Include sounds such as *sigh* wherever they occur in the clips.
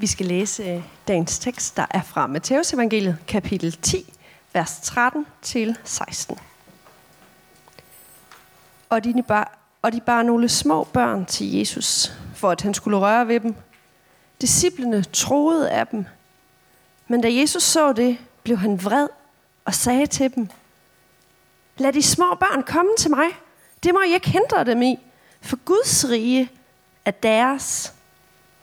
Vi skal læse øh, dagens tekst, der er fra Matteus evangeliet, kapitel 10, vers 13 til 16. Og de, bar, og de bar nogle små børn til Jesus, for at han skulle røre ved dem. Disciplene troede af dem. Men da Jesus så det, blev han vred og sagde til dem, Lad de små børn komme til mig. Det må I ikke hindre dem i, for Guds rige er deres.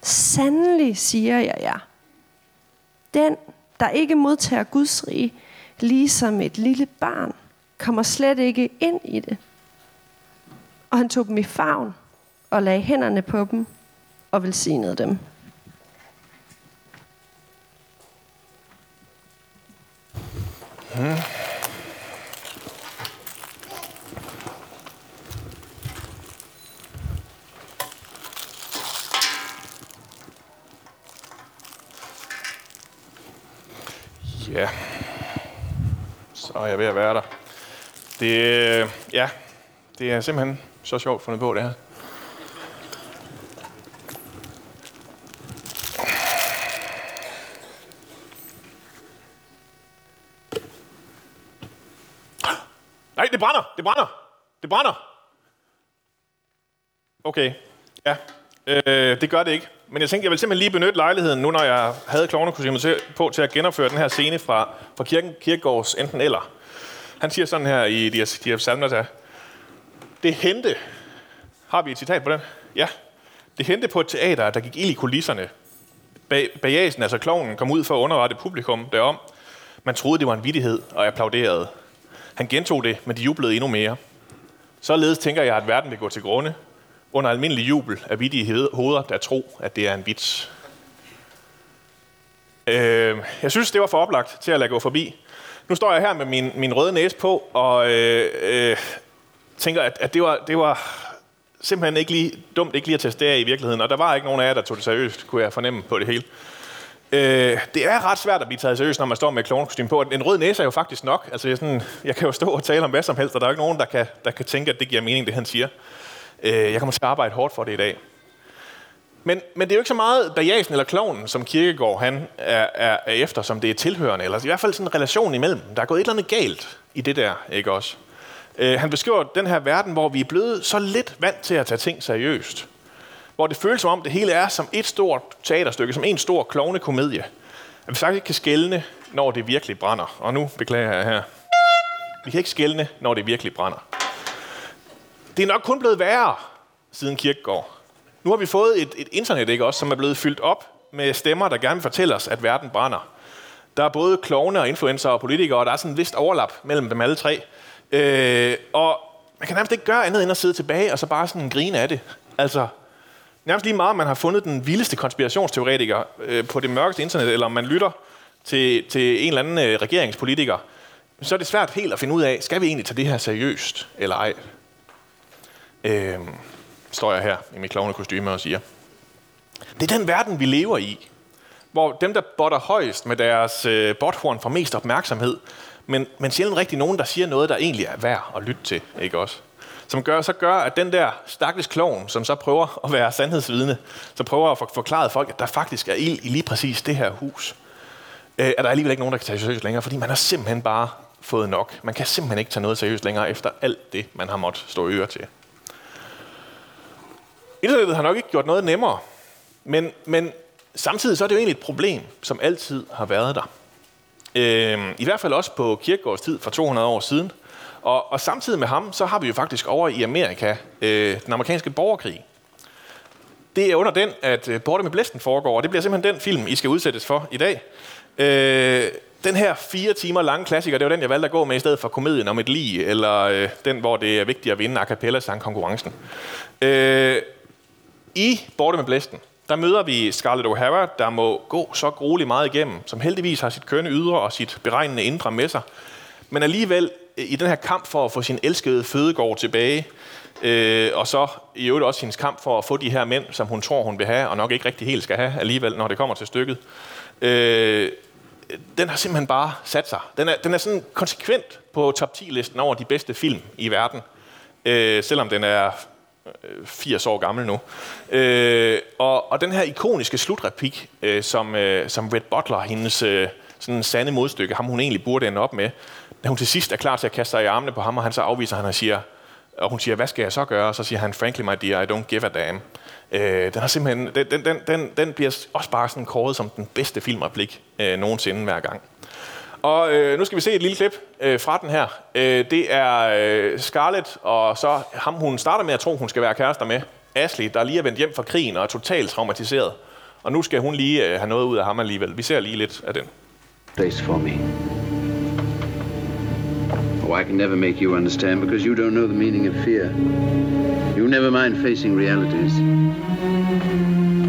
Sandelig siger jeg jer. Den, der ikke modtager Guds rige, ligesom et lille barn, kommer slet ikke ind i det. Og han tog dem i favn og lagde hænderne på dem og velsignede dem. Hmm. Ja, så er jeg ved at være der. Det, ja, det er simpelthen så sjovt fundet på det her. Nej, det brænder! Det brænder! Det brænder! Okay, ja. Øh, det gør det ikke. Men jeg tænkte, jeg vil simpelthen lige benytte lejligheden, nu når jeg havde klovnekostymet på til at genopføre den her scene fra, fra kirken, Kirkegårds enten eller. Han siger sådan her i de her, de her salmer, der, øh, det hente, har vi et citat på den? Ja. Det hente på et teater, der gik ild i kulisserne. Bagagen, altså klovnen, kom ud for at underrette publikum derom. Man troede, det var en vidighed og applauderede. Han gentog det, men de jublede endnu mere. Således tænker jeg, at verden vil gå til grunde, under almindelig jubel af vidige hoveder, der tro, at det er en vits. Øh, jeg synes, det var for oplagt til at lade gå forbi. Nu står jeg her med min, min røde næse på, og øh, øh, tænker, at, at det, var, det var simpelthen ikke lige dumt ikke lige at testere i virkeligheden, og der var ikke nogen af jer, der tog det seriøst, kunne jeg fornemme på det hele. Øh, det er ret svært at blive taget seriøst, når man står med et på. En rød næse er jo faktisk nok. Altså, jeg, sådan, jeg kan jo stå og tale om hvad som helst, og der er jo ikke nogen, der kan, der kan tænke, at det giver mening, det han siger. Øh, jeg kommer til at arbejde hårdt for det i dag. Men, men det er jo ikke så meget bajasen eller kloven, som Kirkegaard han er, er, er efter, som det er tilhørende. Eller i hvert fald sådan en relation imellem. Der er gået et eller andet galt i det der, ikke også? Øh, han beskriver den her verden, hvor vi er blevet så lidt vant til at tage ting seriøst. Hvor det føles som om, det hele er som et stort teaterstykke, som en stor klovnekomedie. At vi faktisk ikke kan skælne, når det virkelig brænder. Og nu beklager jeg her. Vi kan ikke skælne, når det virkelig brænder. Det er nok kun blevet værre siden Kirkegård. Nu har vi fået et, et internet, ikke også, som er blevet fyldt op med stemmer, der gerne fortæller os, at verden brænder. Der er både klovne og influencer og politikere, og der er sådan en vist overlap mellem dem alle tre. Øh, og man kan nærmest ikke gøre andet end at sidde tilbage og så bare sådan grine af det. Altså, nærmest lige meget, man har fundet den vildeste konspirationsteoretiker øh, på det mørkeste internet, eller om man lytter til, til en eller anden øh, regeringspolitiker, så er det svært helt at finde ud af, skal vi egentlig tage det her seriøst, eller ej? Øh, står jeg her i mit klovne kostyme og siger. Det er den verden, vi lever i, hvor dem, der botter højst med deres øh, bothorn, får mest opmærksomhed, men, men sjældent rigtig nogen, der siger noget, der egentlig er værd at lytte til, ikke også? Som gør, så gør, at den der stakkels klovn, som så prøver at være sandhedsvidne, så prøver at forklare folk, at der faktisk er ild i lige præcis det her hus, øh, er der alligevel ikke nogen, der kan tage seriøst længere, fordi man har simpelthen bare fået nok. Man kan simpelthen ikke tage noget seriøst længere efter alt det, man har måttet stå øre til. Internettet har nok ikke gjort noget nemmere, men, men samtidig så er det jo egentlig et problem, som altid har været der. Øh, I hvert fald også på kirkegårds tid for 200 år siden. Og, og samtidig med ham, så har vi jo faktisk over i Amerika øh, den amerikanske borgerkrig. Det er under den, at øh, Borte med Blæsten foregår, og det bliver simpelthen den film, I skal udsættes for i dag. Øh, den her fire timer lange klassiker, det var den, jeg valgte at gå med i stedet for komedien om et lige, eller øh, den, hvor det er vigtigt at vinde a cappella sangkonkurrencen. Øh, i Borte med Blæsten, der møder vi Scarlett O'Hara, der må gå så grueligt meget igennem, som heldigvis har sit kønne ydre og sit beregnende indre med sig. Men alligevel øh, i den her kamp for at få sin elskede fødegård tilbage, øh, og så i øvrigt også hendes kamp for at få de her mænd, som hun tror, hun vil have, og nok ikke rigtig helt skal have alligevel, når det kommer til stykket. Øh, den har simpelthen bare sat sig. Den er, den er sådan konsekvent på top 10-listen over de bedste film i verden. Øh, selvom den er 80 år gammel nu. Øh, og, og den her ikoniske slutreplik, øh, som, øh, som Red Butler, hendes øh, sådan sande modstykke, ham hun egentlig burde ende op med, da hun til sidst er klar til at kaste sig i armene på ham, og han så afviser han og siger, og hun siger, hvad skal jeg så gøre? Og så siger han, frankly my dear, I don't give a damn. Øh, den, har simpelthen, den, den, den, den, bliver også bare sådan kåret som den bedste filmreplik øh, nogensinde hver gang. Og øh, nu skal vi se et lille klip øh, fra den her. Øh, det er øh, Scarlett, og så ham, hun starter med at tro, hun skal være kærester med. Ashley, der lige er vendt hjem fra krigen og er totalt traumatiseret. Og nu skal hun lige øh, have noget ud af ham alligevel. Vi ser lige lidt af den. place for me. Oh, I can never make you understand because you don't know the meaning of fear. You never mind facing realities.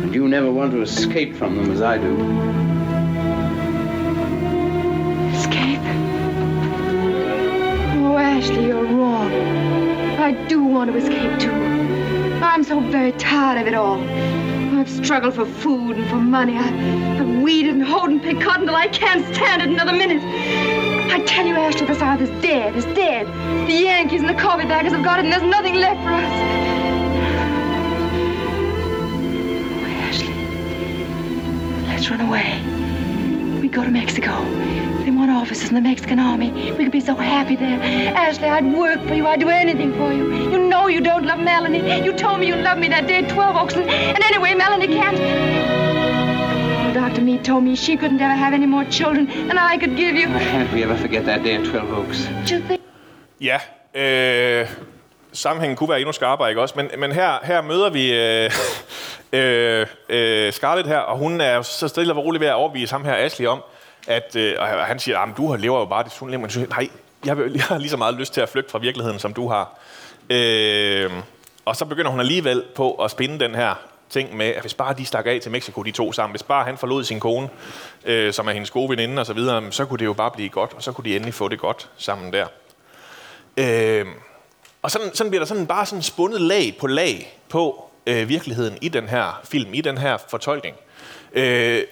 And you never want to escape from them as I do. Ashley, you're wrong. I do want to escape too. I'm so very tired of it all. I've struggled for food and for money. I, I've weeded and hoed and picked cotton till I can't stand it another minute. I tell you, Ashley, the South is dead, is dead. The Yankees and the carpetbaggers have got it, and there's nothing left for us. Ashley, let's run away. We go to Mexico. They want officers in the Mexican army. We could be so happy there. Ashley, I'd work for you. I'd do anything for you. You know you don't love Melanie. You told me you loved me that day at 12 Oaks. And, and anyway, Melanie can't. Dr. Mead told me she couldn't ever have any more children than I could give you. Can't we ever forget that day at 12 Oaks? Do you think Ja, øh, sammenhængen kunne være endnu skarpere, ikke også? Men, men her, her møder vi øh, *laughs* øh, øh, Scarlett her, og hun er så stille og roligt ved at overbevise ham her, Ashley, om, at øh, og han siger, at du lever jo bare det sunde liv, men siger, nej, jeg, vil, jeg har lige så meget lyst til at flygte fra virkeligheden, som du har. Øh, og så begynder hun alligevel på at spinde den her ting med, at hvis bare de stak af til Mexico, de to sammen, hvis bare han forlod sin kone, øh, som er hendes gode veninde og så videre, så kunne det jo bare blive godt, og så kunne de endelig få det godt sammen der. Øh, og sådan, sådan bliver der sådan bare sådan spundet lag på lag på øh, virkeligheden i den her film, i den her fortolkning. Øh,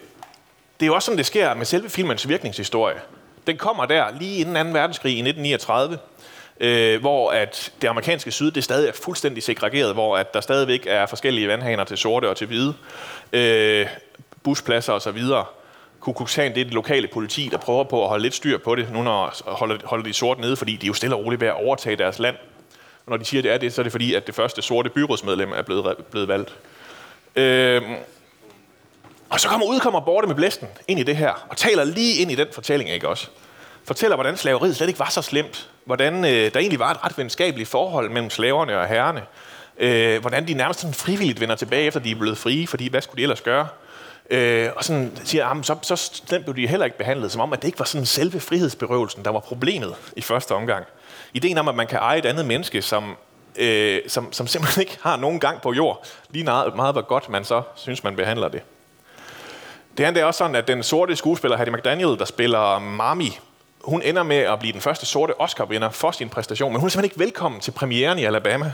det er jo også sådan, det sker med selve filmens virkningshistorie. Den kommer der lige inden 2. verdenskrig i 1939, øh, hvor at det amerikanske syd det stadig er fuldstændig segregeret, hvor at der stadigvæk er forskellige vandhaner til sorte og til hvide, øh, buspladser osv. Ku Klux Klan, det er det lokale politi, der prøver på at holde lidt styr på det, nu når holder, holder de sorte nede, fordi de er jo stille og roligt ved at overtage deres land. Og når de siger, at det er det, så er det fordi, at det første sorte byrådsmedlem er blevet, blevet valgt. Øh, og så kommer udkommer Borte med blæsten ind i det her, og taler lige ind i den fortælling, ikke også? Fortæller, hvordan slaveriet slet ikke var så slemt. Hvordan øh, der egentlig var et ret venskabeligt forhold mellem slaverne og herrerne. Øh, hvordan de nærmest sådan frivilligt vender tilbage, efter de er blevet frie, fordi hvad skulle de ellers gøre? Øh, og sådan siger, jamen, så, så slemt blev de heller ikke behandlet, som om, at det ikke var sådan selve frihedsberøvelsen, der var problemet i første omgang. Ideen om, at man kan eje et andet menneske, som, øh, som, som simpelthen ikke har nogen gang på jord, lige meget, meget hvor godt man så synes, man behandler det. Det andet er også sådan, at den sorte skuespiller Hattie McDaniel, der spiller Mami, hun ender med at blive den første sorte Oscar-vinder for sin præstation, men hun er simpelthen ikke velkommen til premieren i Alabama,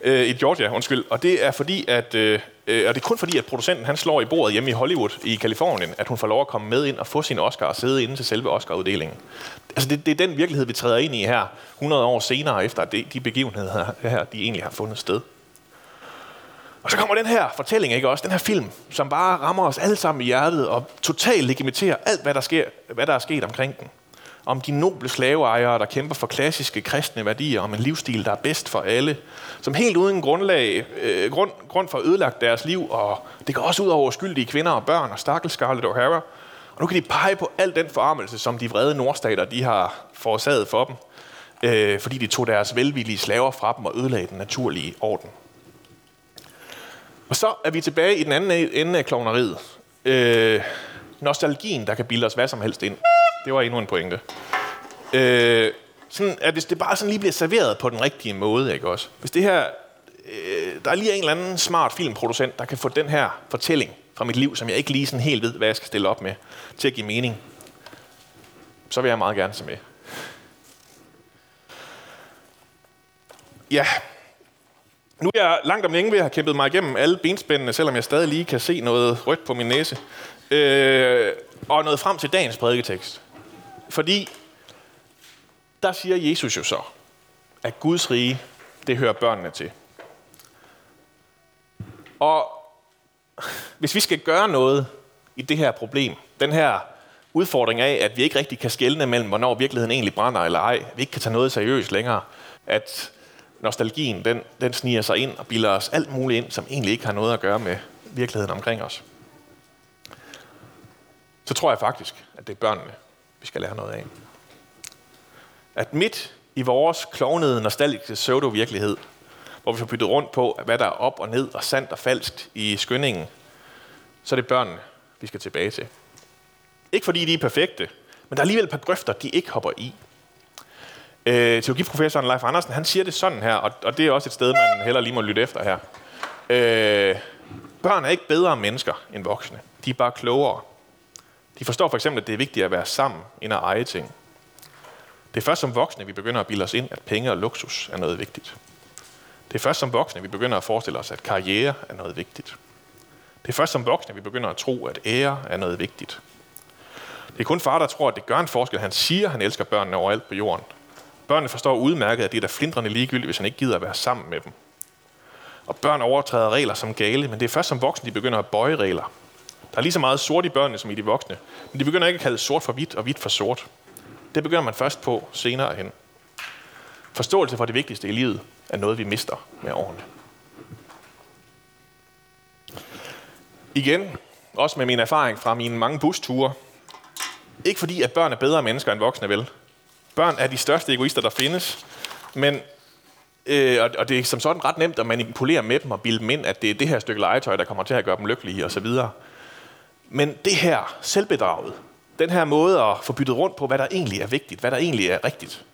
øh, i Georgia, undskyld. Og det er fordi, at, øh, øh og det er kun fordi, at producenten han slår i bordet hjemme i Hollywood i Kalifornien, at hun får lov at komme med ind og få sin Oscar og sidde inde til selve Oscar-uddelingen. Altså det, det er den virkelighed, vi træder ind i her, 100 år senere efter, at det, de begivenheder her, de egentlig har fundet sted. Og så kommer den her fortælling, ikke også? Den her film, som bare rammer os alle sammen i hjertet og totalt legitimerer alt, hvad der, sker, hvad der er sket omkring den. Om de noble slaveejere, der kæmper for klassiske kristne værdier, om en livsstil, der er bedst for alle. Som helt uden grundlag, øh, grund, grund for ødelagt deres liv, og det går også ud over skyldige kvinder og børn og stakkels Scarlett O'Hara. Og nu kan de pege på al den forarmelse, som de vrede nordstater de har forårsaget for dem, øh, fordi de tog deres velvillige slaver fra dem og ødelagde den naturlige orden. Og så er vi tilbage i den anden e- ende af klovneriet. Øh, nostalgien, der kan bilde os hvad som helst ind. Det var endnu en pointe. Øh, sådan, at hvis det bare sådan lige bliver serveret på den rigtige måde, ikke også? Hvis det her, øh, der er lige en eller anden smart filmproducent, der kan få den her fortælling fra mit liv, som jeg ikke lige sådan helt ved, hvad jeg skal stille op med, til at give mening, så vil jeg meget gerne se med. Ja, nu er jeg langt om længe ved at have kæmpet mig igennem alle benspændene, selvom jeg stadig lige kan se noget rødt på min næse. Øh, og noget frem til dagens prædiketekst. Fordi der siger Jesus jo så, at Guds rige, det hører børnene til. Og hvis vi skal gøre noget i det her problem, den her udfordring af, at vi ikke rigtig kan skelne mellem, hvornår virkeligheden egentlig brænder eller ej, vi ikke kan tage noget seriøst længere, at nostalgien, den, den sniger sig ind og bilder os alt muligt ind, som egentlig ikke har noget at gøre med virkeligheden omkring os. Så tror jeg faktisk, at det er børnene, vi skal lære noget af. At midt i vores klovnede, nostalgiske pseudo-virkelighed, hvor vi får byttet rundt på, hvad der er op og ned og sandt og falskt i skyndingen, så er det børnene, vi skal tilbage til. Ikke fordi de er perfekte, men der er alligevel et par grøfter, de ikke hopper i. Øh, teologiprofessoren Leif Andersen, han siger det sådan her, og, og det er også et sted, man heller lige må lytte efter her. Øh, børn er ikke bedre mennesker end voksne. De er bare klogere. De forstår for eksempel, at det er vigtigt at være sammen, end at eje ting. Det er først som voksne, vi begynder at bilde os ind, at penge og luksus er noget vigtigt. Det er først som voksne, vi begynder at forestille os, at karriere er noget vigtigt. Det er først som voksne, vi begynder at tro, at ære er noget vigtigt. Det er kun far, der tror, at det gør en forskel. Han siger, at han elsker børnene overalt på jorden. Børnene forstår udmærket, at det er da flindrende ligegyldigt, hvis han ikke gider at være sammen med dem. Og børn overtræder regler som gale, men det er først som voksne, de begynder at bøje regler. Der er lige så meget sort i børnene som i de voksne, men de begynder ikke at kalde sort for hvidt og hvidt for sort. Det begynder man først på senere hen. Forståelse for det vigtigste i livet er noget, vi mister med årene. Igen, også med min erfaring fra mine mange busture. Ikke fordi, at børn er bedre mennesker end voksne, vel? Børn er de største egoister, der findes. Men, øh, og, og det er som sådan ret nemt at manipulere med dem og bilde dem ind, at det er det her stykke legetøj, der kommer til at gøre dem lykkelige osv. Men det her selvbedraget, den her måde at få byttet rundt på, hvad der egentlig er vigtigt, hvad der egentlig er rigtigt.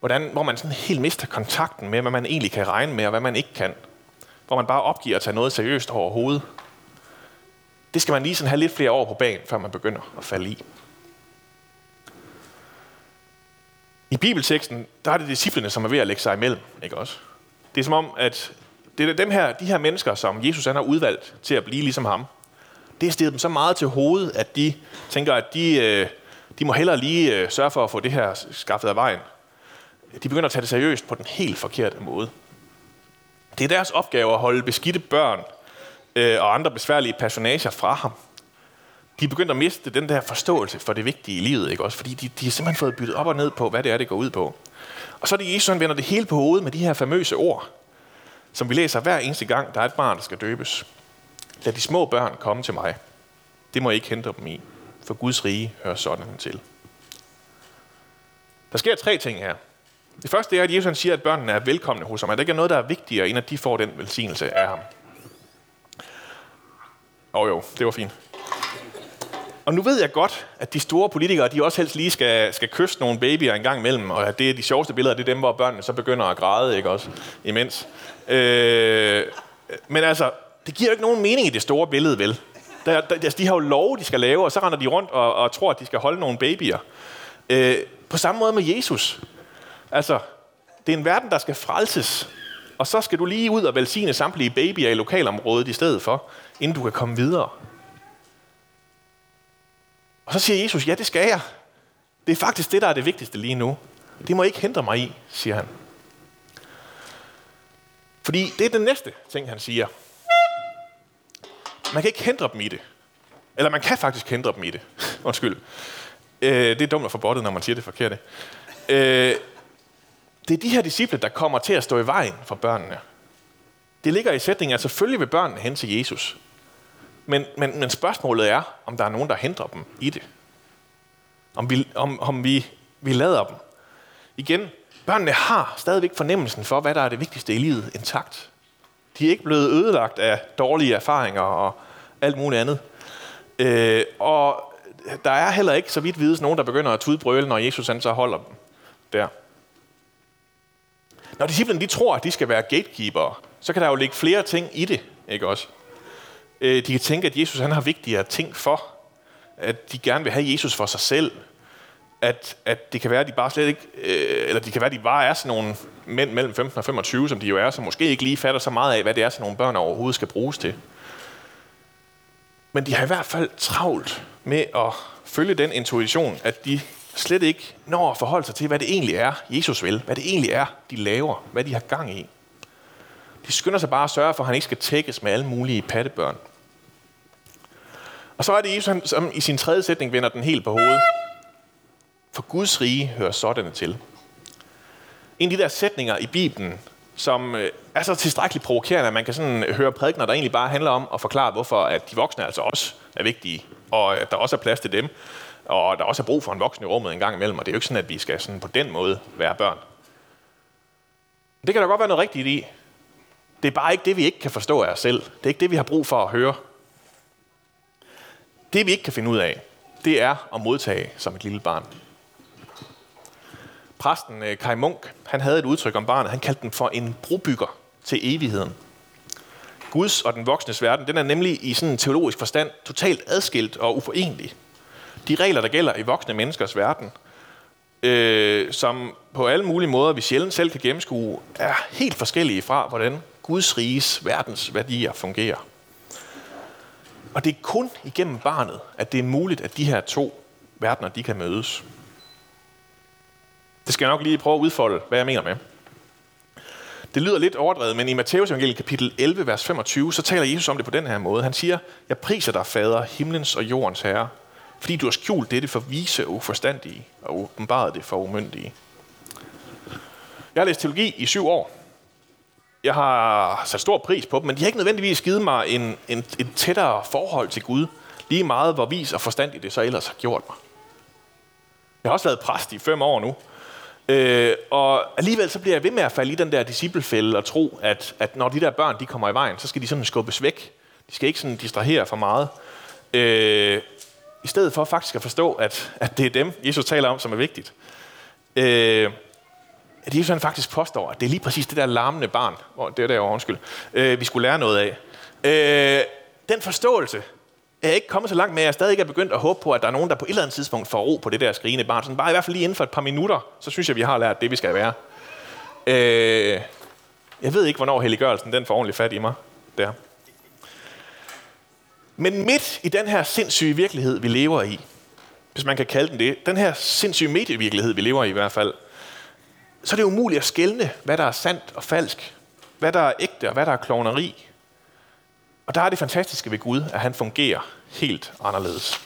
Hvordan, hvor man sådan helt mister kontakten med, hvad man egentlig kan regne med, og hvad man ikke kan. Hvor man bare opgiver at tage noget seriøst over hovedet. Det skal man lige sådan have lidt flere år på banen, før man begynder at falde i. I bibelteksten, der er det disciplene, som er ved at lægge sig imellem. Ikke også? Det er som om, at det er dem her, de her mennesker, som Jesus han har udvalgt til at blive ligesom ham, det har stedet dem så meget til hovedet, at de tænker, at de, øh, de må hellere lige øh, sørge for at få det her skaffet af vejen. De begynder at tage det seriøst på den helt forkerte måde. Det er deres opgave at holde beskidte børn øh, og andre besværlige personager fra ham. De er begyndt at miste den der forståelse for det vigtige i livet, ikke også? Fordi de, de har simpelthen fået byttet op og ned på, hvad det er, det går ud på. Og så er det Jesus, han vender det hele på hovedet med de her famøse ord, som vi læser hver eneste gang, der er et barn, der skal døbes. Lad de små børn komme til mig. Det må I ikke hente dem i, for Guds rige hører sådan til. Der sker tre ting her. Det første er, at Jesus siger, at børnene er velkomne hos ham. At der ikke er noget, der er vigtigere, end at de får den velsignelse af ham. Åh oh, jo, det var fint. Og nu ved jeg godt, at de store politikere, de også helst lige skal, skal kysse nogle babyer en gang imellem, og at det er de sjoveste billeder, det er dem, hvor børnene så begynder at græde, ikke også, imens. Øh, men altså, det giver jo ikke nogen mening i det store billede, vel? Der, der, altså, de har jo lov, de skal lave, og så render de rundt og, og tror, at de skal holde nogle babyer. Øh, på samme måde med Jesus. Altså, det er en verden, der skal frelses, og så skal du lige ud og velsigne samtlige babyer i lokalområdet i stedet for, inden du kan komme videre. Og så siger Jesus, ja, det skal jeg. Det er faktisk det, der er det vigtigste lige nu. Det må ikke hindre mig i, siger han. Fordi det er den næste ting, han siger. Man kan ikke hindre dem i det. Eller man kan faktisk hindre dem i det. *laughs* Undskyld. Øh, det er dumt at få bottet, når man siger det forkerte. Øh, det er de her disciple, der kommer til at stå i vejen for børnene. Det ligger i sætningen, at selvfølgelig vil børnene hen til Jesus. Men, men, men spørgsmålet er, om der er nogen, der hindrer dem i det. Om vi, om, om vi, vi lader dem. Igen, børnene har stadigvæk fornemmelsen for, hvad der er det vigtigste i livet intakt. De er ikke blevet ødelagt af dårlige erfaringer og alt muligt andet. Øh, og der er heller ikke, så vidt vides, nogen, der begynder at tudbrøle, når Jesus han så holder dem der. Når disciplinen de tror, at de skal være gatekeeper, så kan der jo ligge flere ting i det, ikke også? Øh, de kan tænke, at Jesus han har vigtigere ting for. At de gerne vil have Jesus for sig selv. At, at det kan være, at de bare slet ikke, øh, eller det kan være, at de bare er sådan nogle mænd mellem 15 og 25, som de jo er, som måske ikke lige fatter så meget af, hvad det er, sådan nogle børn overhovedet skal bruges til. Men de har i hvert fald travlt med at følge den intuition, at de slet ikke når at forholde sig til, hvad det egentlig er, Jesus vil. Hvad det egentlig er, de laver. Hvad de har gang i. De skynder sig bare at sørge for, at han ikke skal tækkes med alle mulige pattebørn. Og så er det Jesus, som i sin tredje sætning vender den helt på hovedet. For Guds rige hører sådanne til. En af de der sætninger i Bibelen, som øh, er så tilstrækkeligt provokerende, at man kan sådan øh, høre prædikner, der egentlig bare handler om at forklare, hvorfor at de voksne altså også er vigtige, og at der også er plads til dem, og der også er brug for en voksen i rummet en gang imellem, og det er jo ikke sådan, at vi skal sådan på den måde være børn. Det kan der godt være noget rigtigt i. Det er bare ikke det, vi ikke kan forstå af os selv. Det er ikke det, vi har brug for at høre. Det, vi ikke kan finde ud af, det er at modtage som et lille barn. Præsten øh, Kai Munk, han havde et udtryk om barnet. Han kaldte den for en brobygger til evigheden. Guds og den voksnes verden, den er nemlig i sådan en teologisk forstand totalt adskilt og uforenelig. De regler, der gælder i voksne menneskers verden, øh, som på alle mulige måder, vi sjældent selv kan gennemskue, er helt forskellige fra, hvordan Guds riges verdens værdier fungerer. Og det er kun igennem barnet, at det er muligt, at de her to verdener, de kan mødes. Det skal jeg nok lige prøve at udfolde, hvad jeg mener med. Det lyder lidt overdrevet, men i Matteus evangeliet kapitel 11, vers 25, så taler Jesus om det på den her måde. Han siger, jeg priser dig, fader, himlens og jordens herre, fordi du har skjult dette for vise og uforstandige, og åbenbaret det for umyndige. Jeg har læst teologi i syv år. Jeg har sat stor pris på dem, men de har ikke nødvendigvis givet mig en, en, en tættere forhold til Gud, lige meget hvor vis og forstandig det så ellers har gjort mig. Jeg har også været præst i fem år nu, Øh, og alligevel så bliver jeg ved med at falde i den der disciplefælde og tro, at, at når de der børn de kommer i vejen, så skal de sådan skubbes væk. De skal ikke sådan distrahere for meget. Øh, I stedet for faktisk at forstå, at, at det er dem, Jesus taler om, som er vigtigt. Øh, at Jesus han faktisk påstår, at det er lige præcis det der larmende barn, det er der undskyld, øh, vi skulle lære noget af. Øh, den forståelse, jeg er ikke kommet så langt med, at jeg stadig ikke er begyndt at håbe på, at der er nogen, der på et eller andet tidspunkt får ro på det der skrigende barn. Sådan bare i hvert fald lige inden for et par minutter, så synes jeg, vi har lært det, vi skal være. Øh, jeg ved ikke, hvornår helliggørelsen den får ordentligt fat i mig. Der. Men midt i den her sindssyge virkelighed, vi lever i, hvis man kan kalde den det, den her sindssyge medievirkelighed, vi lever i i hvert fald, så er det umuligt at skelne, hvad der er sandt og falsk, hvad der er ægte og hvad der er klovneri, og der er det fantastiske ved Gud, at han fungerer helt anderledes.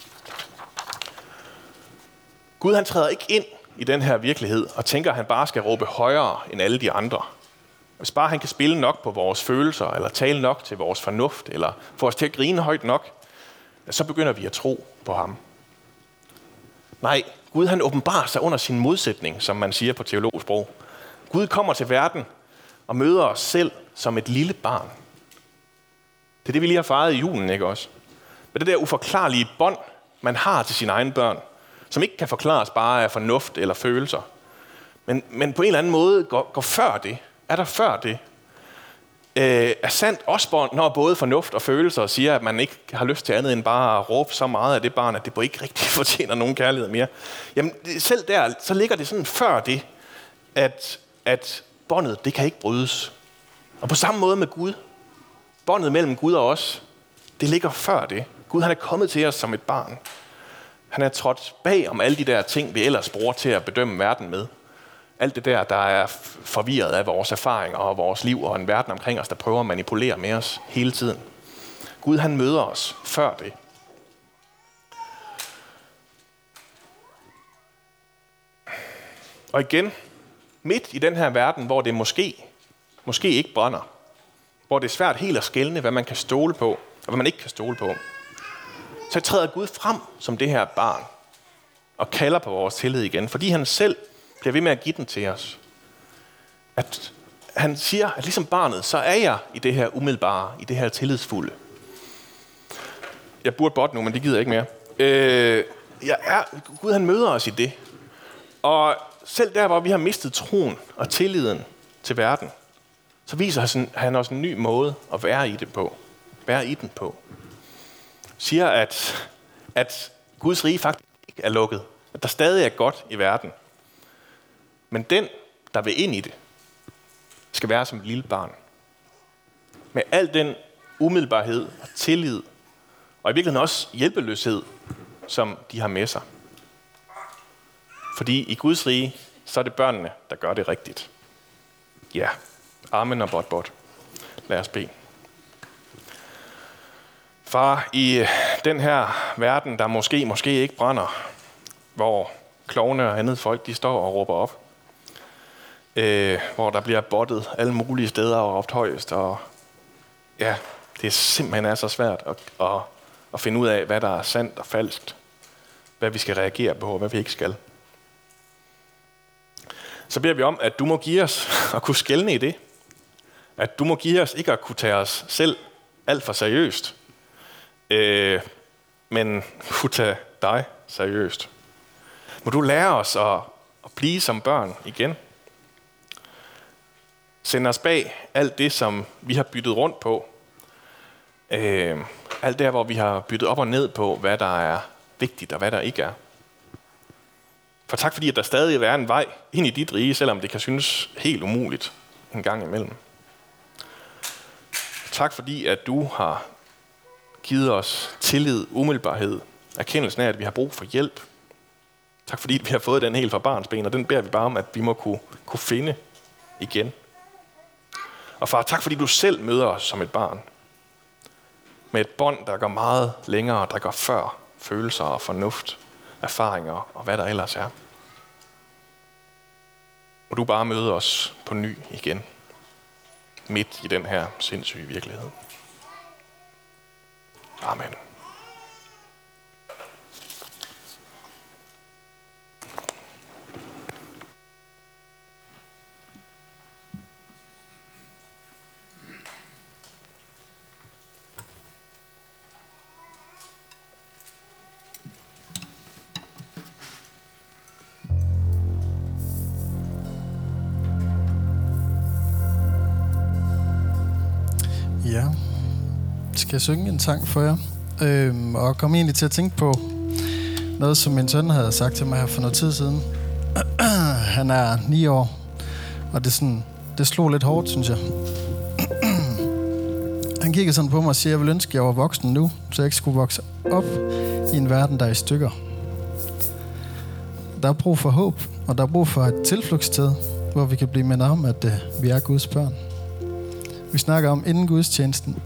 Gud han træder ikke ind i den her virkelighed og tænker, at han bare skal råbe højere end alle de andre. Hvis bare han kan spille nok på vores følelser, eller tale nok til vores fornuft, eller få os til at grine højt nok, så begynder vi at tro på ham. Nej, Gud han åbenbarer sig under sin modsætning, som man siger på teologsprog. Gud kommer til verden og møder os selv som et lille barn – det er det, vi lige har fejret i julen, ikke også? Men det der uforklarlige bånd, man har til sine egne børn, som ikke kan forklares bare af fornuft eller følelser, men, men på en eller anden måde går, går før det. Er der før det? Øh, er sandt også, når både fornuft og følelser siger, at man ikke har lyst til andet end bare at råbe så meget af det barn, at det på ikke rigtig *laughs* fortjener nogen kærlighed mere. Jamen, selv der, så ligger det sådan før det, at, at båndet, det kan ikke brydes. Og på samme måde med Gud, båndet mellem Gud og os, det ligger før det. Gud han er kommet til os som et barn. Han er trådt bag om alle de der ting, vi ellers bruger til at bedømme verden med. Alt det der, der er forvirret af vores erfaringer og vores liv og en verden omkring os, der prøver at manipulere med os hele tiden. Gud han møder os før det. Og igen, midt i den her verden, hvor det måske, måske ikke brænder, hvor det er svært helt at skelne, hvad man kan stole på, og hvad man ikke kan stole på, så træder Gud frem som det her barn og kalder på vores tillid igen, fordi han selv bliver ved med at give den til os. At han siger, at ligesom barnet, så er jeg i det her umiddelbare, i det her tillidsfulde. Jeg burde bort nu, men det gider jeg ikke mere. Øh, jeg er, Gud han møder os i det. Og selv der, hvor vi har mistet troen og tilliden til verden, så viser han også en ny måde at være i det på. Være i den på. Siger, at, at Guds rige faktisk ikke er lukket. At der stadig er godt i verden. Men den, der vil ind i det, skal være som et lille barn. Med al den umiddelbarhed og tillid, og i virkeligheden også hjælpeløshed, som de har med sig. Fordi i Guds rige, så er det børnene, der gør det rigtigt. Ja. Amen og bot bot. Lad os bede. Far, i øh, den her verden, der måske, måske ikke brænder, hvor klovne og andet folk, de står og råber op, øh, hvor der bliver bottet alle mulige steder og råbt højst, og ja, det er simpelthen er så svært at, at, at finde ud af, hvad der er sandt og falskt, hvad vi skal reagere på, og hvad vi ikke skal. Så beder vi om, at du må give os at kunne skælne i det. At du må give os ikke at kunne tage os selv alt for seriøst, øh, men kunne tage dig seriøst. Må du lære os at, at blive som børn igen sende os bag alt det, som vi har byttet rundt på. Øh, alt der, hvor vi har byttet op og ned på, hvad der er vigtigt og hvad der ikke er. For tak fordi, at der stadig er en vej ind i dit rige, selvom det kan synes helt umuligt en gang imellem. Tak fordi, at du har givet os tillid, umiddelbarhed, erkendelsen af, at vi har brug for hjælp. Tak fordi vi har fået den helt fra barns ben, og den beder vi bare om, at vi må kunne, kunne finde igen. Og far, tak fordi du selv møder os som et barn. Med et bånd, der går meget længere, der går før følelser og fornuft, erfaringer og hvad der ellers er. Og du bare møder os på ny igen. Midt i den her sindssyge virkelighed. Amen. Ja, skal jeg synge en sang for jer? Øhm, og kom egentlig til at tænke på noget, som min søn havde sagt til mig her for noget tid siden. *clears throat* Han er 9 år, og det, sådan, det slog lidt hårdt, synes jeg. *clears throat* Han kigger sådan på mig og siger, jeg vil ønske, at jeg var voksen nu, så jeg ikke skulle vokse op i en verden, der er i stykker. Der er brug for håb, og der er brug for et tilflugtssted, hvor vi kan blive mindet om, at øh, vi er Guds børn. Vi snakker om inden gudstjenesten,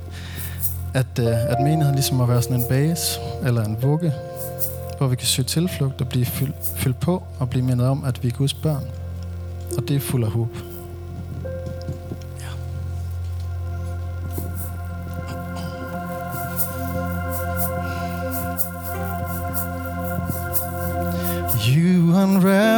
at, øh, at menigheden ligesom må være sådan en base eller en vugge, hvor vi kan søge tilflugt og blive fyld, fyldt på og blive mindet om, at vi er Guds børn. Og det er fuld af håb. You unravel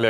Det